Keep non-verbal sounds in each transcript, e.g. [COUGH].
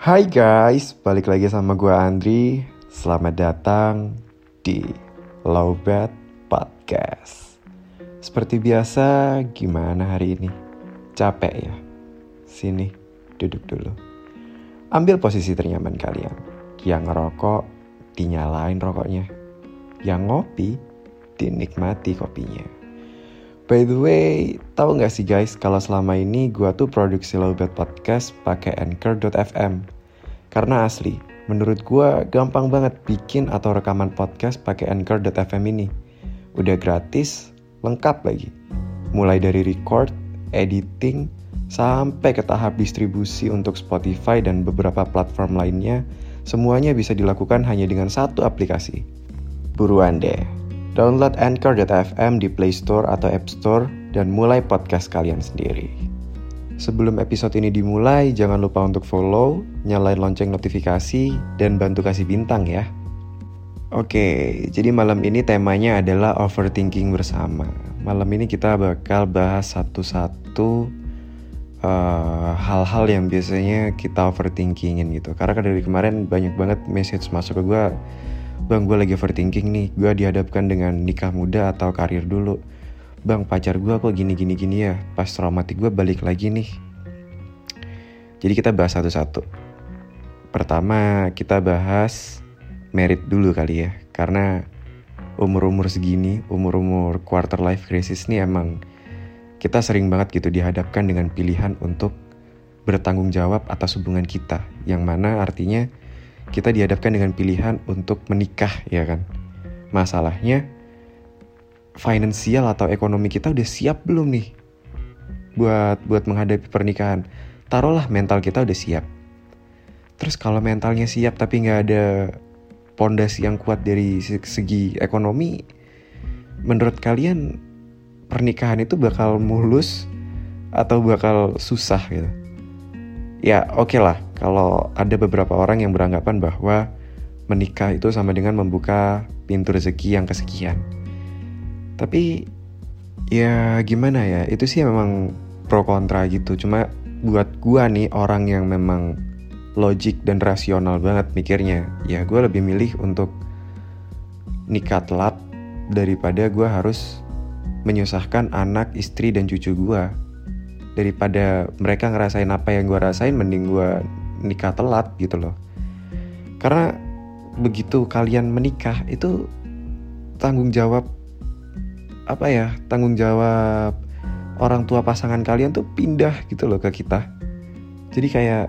Hai guys, balik lagi sama gue Andri. Selamat datang di Lowbat Podcast. Seperti biasa, gimana hari ini? Capek ya? Sini, duduk dulu. Ambil posisi ternyaman kalian. Yang ngerokok, dinyalain rokoknya. Yang ngopi, dinikmati kopinya. By the way, tahu nggak sih guys kalau selama ini gua tuh produksi Lowbat Podcast pakai Anchor.fm. Karena asli, menurut gua gampang banget bikin atau rekaman podcast pakai Anchor.fm ini. Udah gratis, lengkap lagi. Mulai dari record, editing, sampai ke tahap distribusi untuk Spotify dan beberapa platform lainnya, semuanya bisa dilakukan hanya dengan satu aplikasi. Buruan deh, Download Anchor.fm di Play Store atau App Store dan mulai podcast kalian sendiri. Sebelum episode ini dimulai, jangan lupa untuk follow, nyalain lonceng notifikasi, dan bantu kasih bintang ya. Oke, jadi malam ini temanya adalah overthinking bersama. Malam ini kita bakal bahas satu-satu uh, hal-hal yang biasanya kita overthinkingin gitu. Karena kan dari kemarin banyak banget message masuk ke gue Bang gue lagi overthinking nih. Gue dihadapkan dengan nikah muda atau karir dulu. Bang pacar gue kok gini gini gini ya? Pas traumatik gue balik lagi nih. Jadi kita bahas satu-satu. Pertama kita bahas merit dulu kali ya. Karena umur-umur segini Umur-umur quarter life crisis nih emang Kita sering banget gitu dihadapkan dengan pilihan untuk Bertanggung jawab atas hubungan kita. Yang mana artinya kita dihadapkan dengan pilihan untuk menikah ya kan? Masalahnya finansial atau ekonomi kita udah siap belum nih buat buat menghadapi pernikahan? Taruhlah mental kita udah siap. Terus kalau mentalnya siap tapi nggak ada pondasi yang kuat dari segi ekonomi menurut kalian pernikahan itu bakal mulus atau bakal susah gitu? Ya oke okay lah kalau ada beberapa orang yang beranggapan bahwa menikah itu sama dengan membuka pintu rezeki yang kesekian. Tapi ya gimana ya, itu sih memang pro kontra gitu. Cuma buat gua nih orang yang memang logik dan rasional banget mikirnya, ya gue lebih milih untuk nikah telat daripada gue harus menyusahkan anak, istri, dan cucu gue. Daripada mereka ngerasain apa yang gue rasain, mending gue nikah telat gitu loh. Karena begitu kalian menikah itu tanggung jawab apa ya tanggung jawab orang tua pasangan kalian tuh pindah gitu loh ke kita. Jadi kayak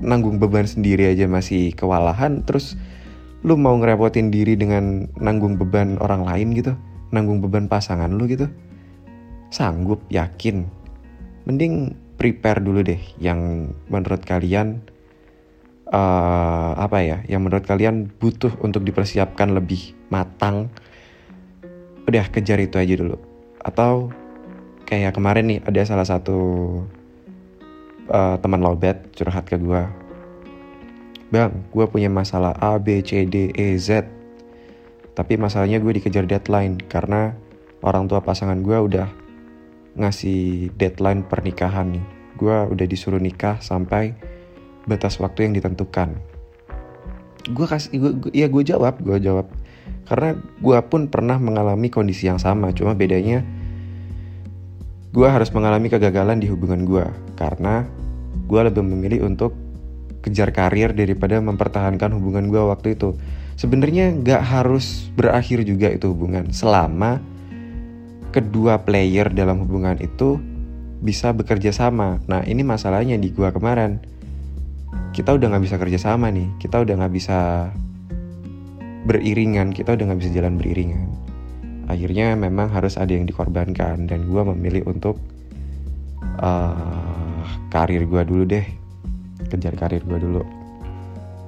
nanggung beban sendiri aja masih kewalahan terus lu mau ngerepotin diri dengan nanggung beban orang lain gitu nanggung beban pasangan lu gitu? Sanggup yakin. Mending prepare dulu deh yang menurut kalian uh, apa ya yang menurut kalian butuh untuk dipersiapkan lebih matang? Udah kejar itu aja dulu. Atau kayak kemarin nih ada salah satu uh, teman lobet curhat ke gue bang gue punya masalah A B C D E Z. Tapi masalahnya gue dikejar deadline karena orang tua pasangan gue udah ngasih deadline pernikahan nih. Gue udah disuruh nikah sampai batas waktu yang ditentukan. Gue kasih, gua, gua, ya gue jawab, gue jawab. Karena gue pun pernah mengalami kondisi yang sama, cuma bedanya gue harus mengalami kegagalan di hubungan gue karena gue lebih memilih untuk kejar karir daripada mempertahankan hubungan gue waktu itu. Sebenarnya nggak harus berakhir juga itu hubungan selama kedua player dalam hubungan itu bisa bekerja sama. Nah ini masalahnya di gua kemarin. Kita udah nggak bisa kerja sama nih. Kita udah nggak bisa beriringan. Kita udah nggak bisa jalan beriringan. Akhirnya memang harus ada yang dikorbankan dan gua memilih untuk uh, karir gua dulu deh. Kejar karir gua dulu.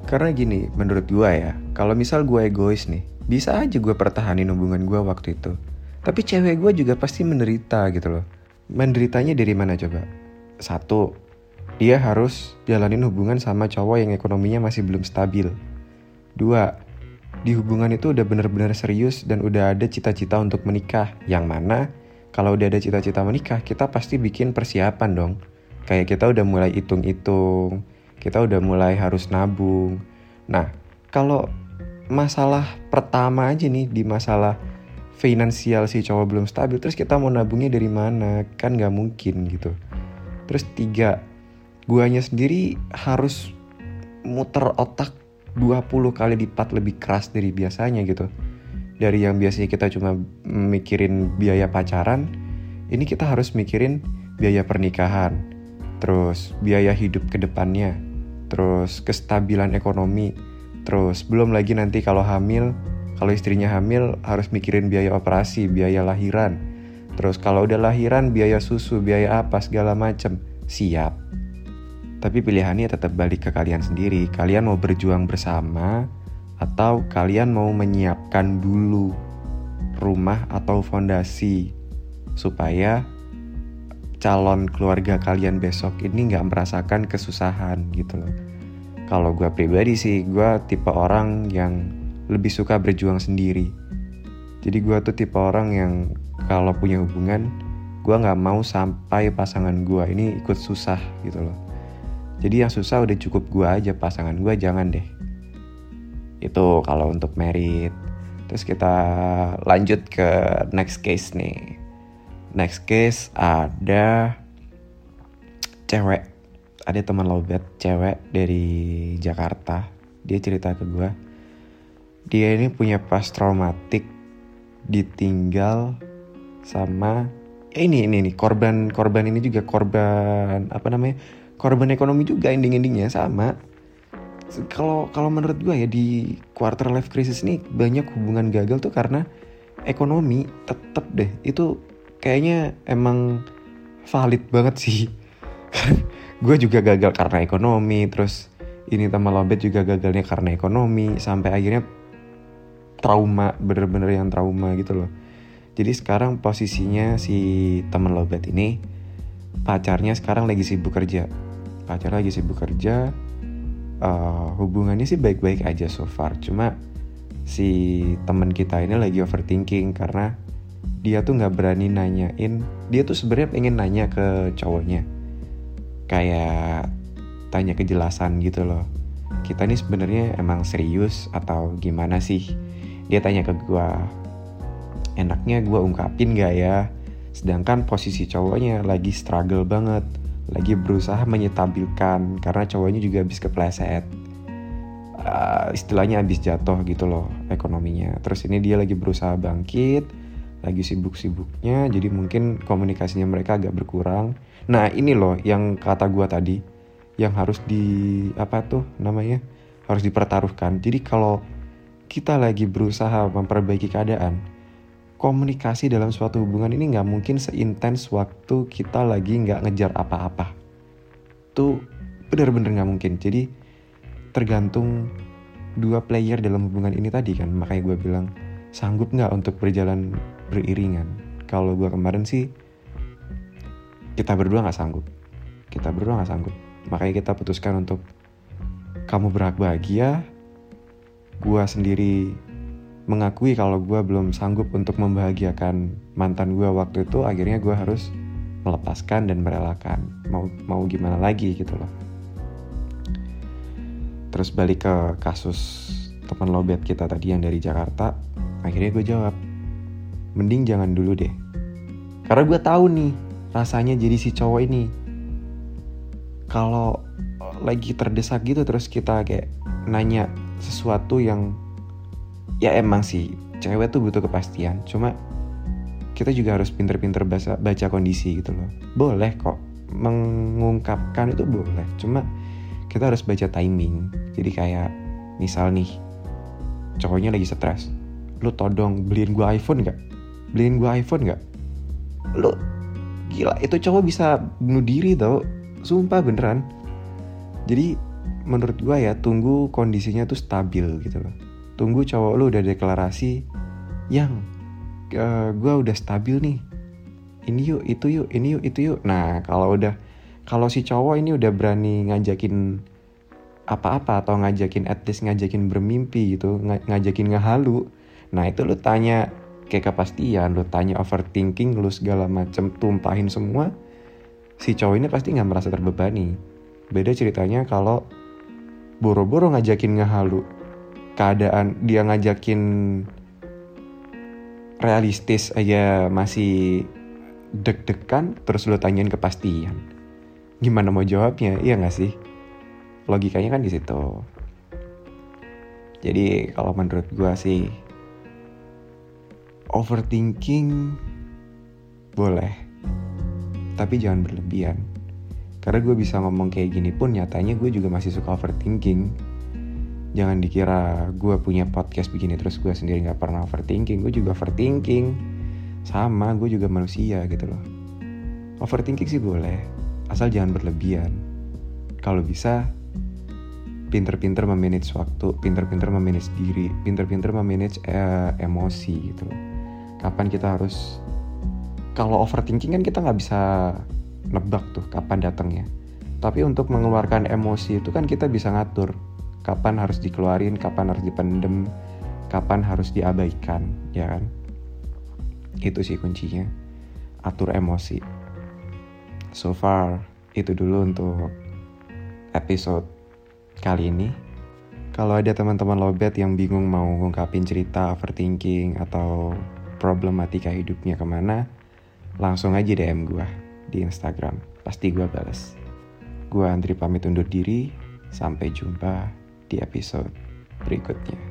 Karena gini, menurut gua ya, kalau misal gue egois nih, bisa aja gue pertahanin hubungan gue waktu itu tapi cewek gue juga pasti menderita gitu loh. Menderitanya dari mana coba? Satu, dia harus jalanin hubungan sama cowok yang ekonominya masih belum stabil. Dua, di hubungan itu udah bener-bener serius dan udah ada cita-cita untuk menikah. Yang mana kalau udah ada cita-cita menikah, kita pasti bikin persiapan dong. Kayak kita udah mulai hitung-hitung, kita udah mulai harus nabung nah kalau masalah pertama aja nih di masalah finansial si cowok belum stabil terus kita mau nabungnya dari mana? Kan nggak mungkin gitu. Terus tiga guanya sendiri harus muter otak 20 kali lipat lebih keras dari biasanya gitu. Dari yang biasanya kita cuma mikirin biaya pacaran ini kita harus mikirin biaya pernikahan terus biaya hidup ke depannya terus kestabilan ekonomi Terus belum lagi nanti kalau hamil, kalau istrinya hamil harus mikirin biaya operasi, biaya lahiran. Terus kalau udah lahiran biaya susu, biaya apa segala macem. Siap. Tapi pilihannya tetap balik ke kalian sendiri. Kalian mau berjuang bersama atau kalian mau menyiapkan dulu rumah atau fondasi supaya calon keluarga kalian besok ini nggak merasakan kesusahan gitu loh. Kalau gue pribadi sih, gue tipe orang yang lebih suka berjuang sendiri. Jadi gue tuh tipe orang yang kalau punya hubungan, gue nggak mau sampai pasangan gue ini ikut susah gitu loh. Jadi yang susah udah cukup gue aja pasangan gue jangan deh. Itu kalau untuk merit. Terus kita lanjut ke next case nih. Next case ada cewek ada teman lobet cewek dari Jakarta dia cerita ke gue dia ini punya pas traumatik ditinggal sama ya ini ini nih korban korban ini juga korban apa namanya korban ekonomi juga ending endingnya sama kalau kalau menurut gue ya di quarter life crisis ini banyak hubungan gagal tuh karena ekonomi tetep deh. Itu kayaknya emang valid banget sih. [LAUGHS] Gue juga gagal karena ekonomi terus ini teman lobet juga gagalnya karena ekonomi sampai akhirnya trauma bener-bener yang trauma gitu loh. Jadi sekarang posisinya si teman lobet ini pacarnya sekarang lagi sibuk kerja. Pacar lagi sibuk kerja uh, hubungannya sih baik-baik aja so far. Cuma si teman kita ini lagi overthinking karena dia tuh nggak berani nanyain. Dia tuh sebenarnya pengen nanya ke cowoknya. Kayak tanya kejelasan gitu loh. Kita ini sebenarnya emang serius atau gimana sih dia tanya ke gue enaknya gue ungkapin gak ya? Sedangkan posisi cowoknya lagi struggle banget lagi berusaha menyetabilkan karena cowoknya juga habis kepleset. Uh, istilahnya habis jatuh gitu loh ekonominya. Terus ini dia lagi berusaha bangkit lagi sibuk-sibuknya jadi mungkin komunikasinya mereka agak berkurang. Nah ini loh yang kata gue tadi yang harus di apa tuh namanya harus dipertaruhkan. Jadi kalau kita lagi berusaha memperbaiki keadaan komunikasi dalam suatu hubungan ini nggak mungkin seintens waktu kita lagi nggak ngejar apa-apa. Tuh bener-bener nggak mungkin. Jadi tergantung dua player dalam hubungan ini tadi kan. Makanya gue bilang sanggup nggak untuk berjalan beriringan? Kalau gue kemarin sih kita berdua nggak sanggup. Kita berdua nggak sanggup. Makanya kita putuskan untuk kamu berhak bahagia gue sendiri mengakui kalau gue belum sanggup untuk membahagiakan mantan gue waktu itu akhirnya gue harus melepaskan dan merelakan. Mau mau gimana lagi gitu loh. Terus balik ke kasus teman lobet kita tadi yang dari Jakarta akhirnya gue jawab mending jangan dulu deh. Karena gue tahu nih rasanya jadi si cowok ini. Kalau lagi terdesak gitu terus kita kayak nanya sesuatu yang ya emang sih cewek tuh butuh kepastian. Cuma kita juga harus pinter-pinter baca, baca kondisi gitu loh. Boleh kok mengungkapkan itu boleh. Cuma kita harus baca timing. Jadi kayak misal nih cowoknya lagi stres. Lu todong beliin gue iPhone gak beliin gue iPhone gak lu gila itu cowok bisa bunuh diri tau. Sumpah beneran. Jadi menurut gue ya tunggu kondisinya tuh stabil gitu loh. Tunggu cowok lu udah deklarasi yang uh, eh, gue udah stabil nih. Ini yuk itu yuk ini yuk itu yuk. Nah kalau udah kalau si cowok ini udah berani ngajakin apa-apa atau ngajakin at least ngajakin bermimpi gitu ng ngajakin ngehalu nah itu lu tanya kayak kepastian lu tanya overthinking lu segala macem tumpahin semua si cowok ini pasti nggak merasa terbebani Beda ceritanya kalau boro-boro ngajakin ngehalu. Keadaan dia ngajakin realistis aja masih deg-degan terus lo tanyain kepastian. Gimana mau jawabnya? Iya gak sih? Logikanya kan di situ. Jadi kalau menurut gue sih overthinking boleh, tapi jangan berlebihan. Karena gue bisa ngomong kayak gini pun nyatanya gue juga masih suka overthinking. Jangan dikira gue punya podcast begini terus gue sendiri gak pernah overthinking. Gue juga overthinking. Sama, gue juga manusia gitu loh. Overthinking sih boleh, asal jangan berlebihan. Kalau bisa, pinter-pinter memanage waktu, pinter-pinter memanage diri, pinter-pinter memanage eh, emosi gitu loh. Kapan kita harus kalau overthinking kan kita nggak bisa nebak tuh kapan datangnya. Tapi untuk mengeluarkan emosi itu kan kita bisa ngatur kapan harus dikeluarin, kapan harus dipendem, kapan harus diabaikan, ya kan? Itu sih kuncinya. Atur emosi. So far itu dulu untuk episode kali ini. Kalau ada teman-teman lobet yang bingung mau ngungkapin cerita overthinking atau problematika hidupnya ke mana, langsung aja DM gue di Instagram. Pasti gue balas. Gue Andri pamit undur diri. Sampai jumpa di episode berikutnya.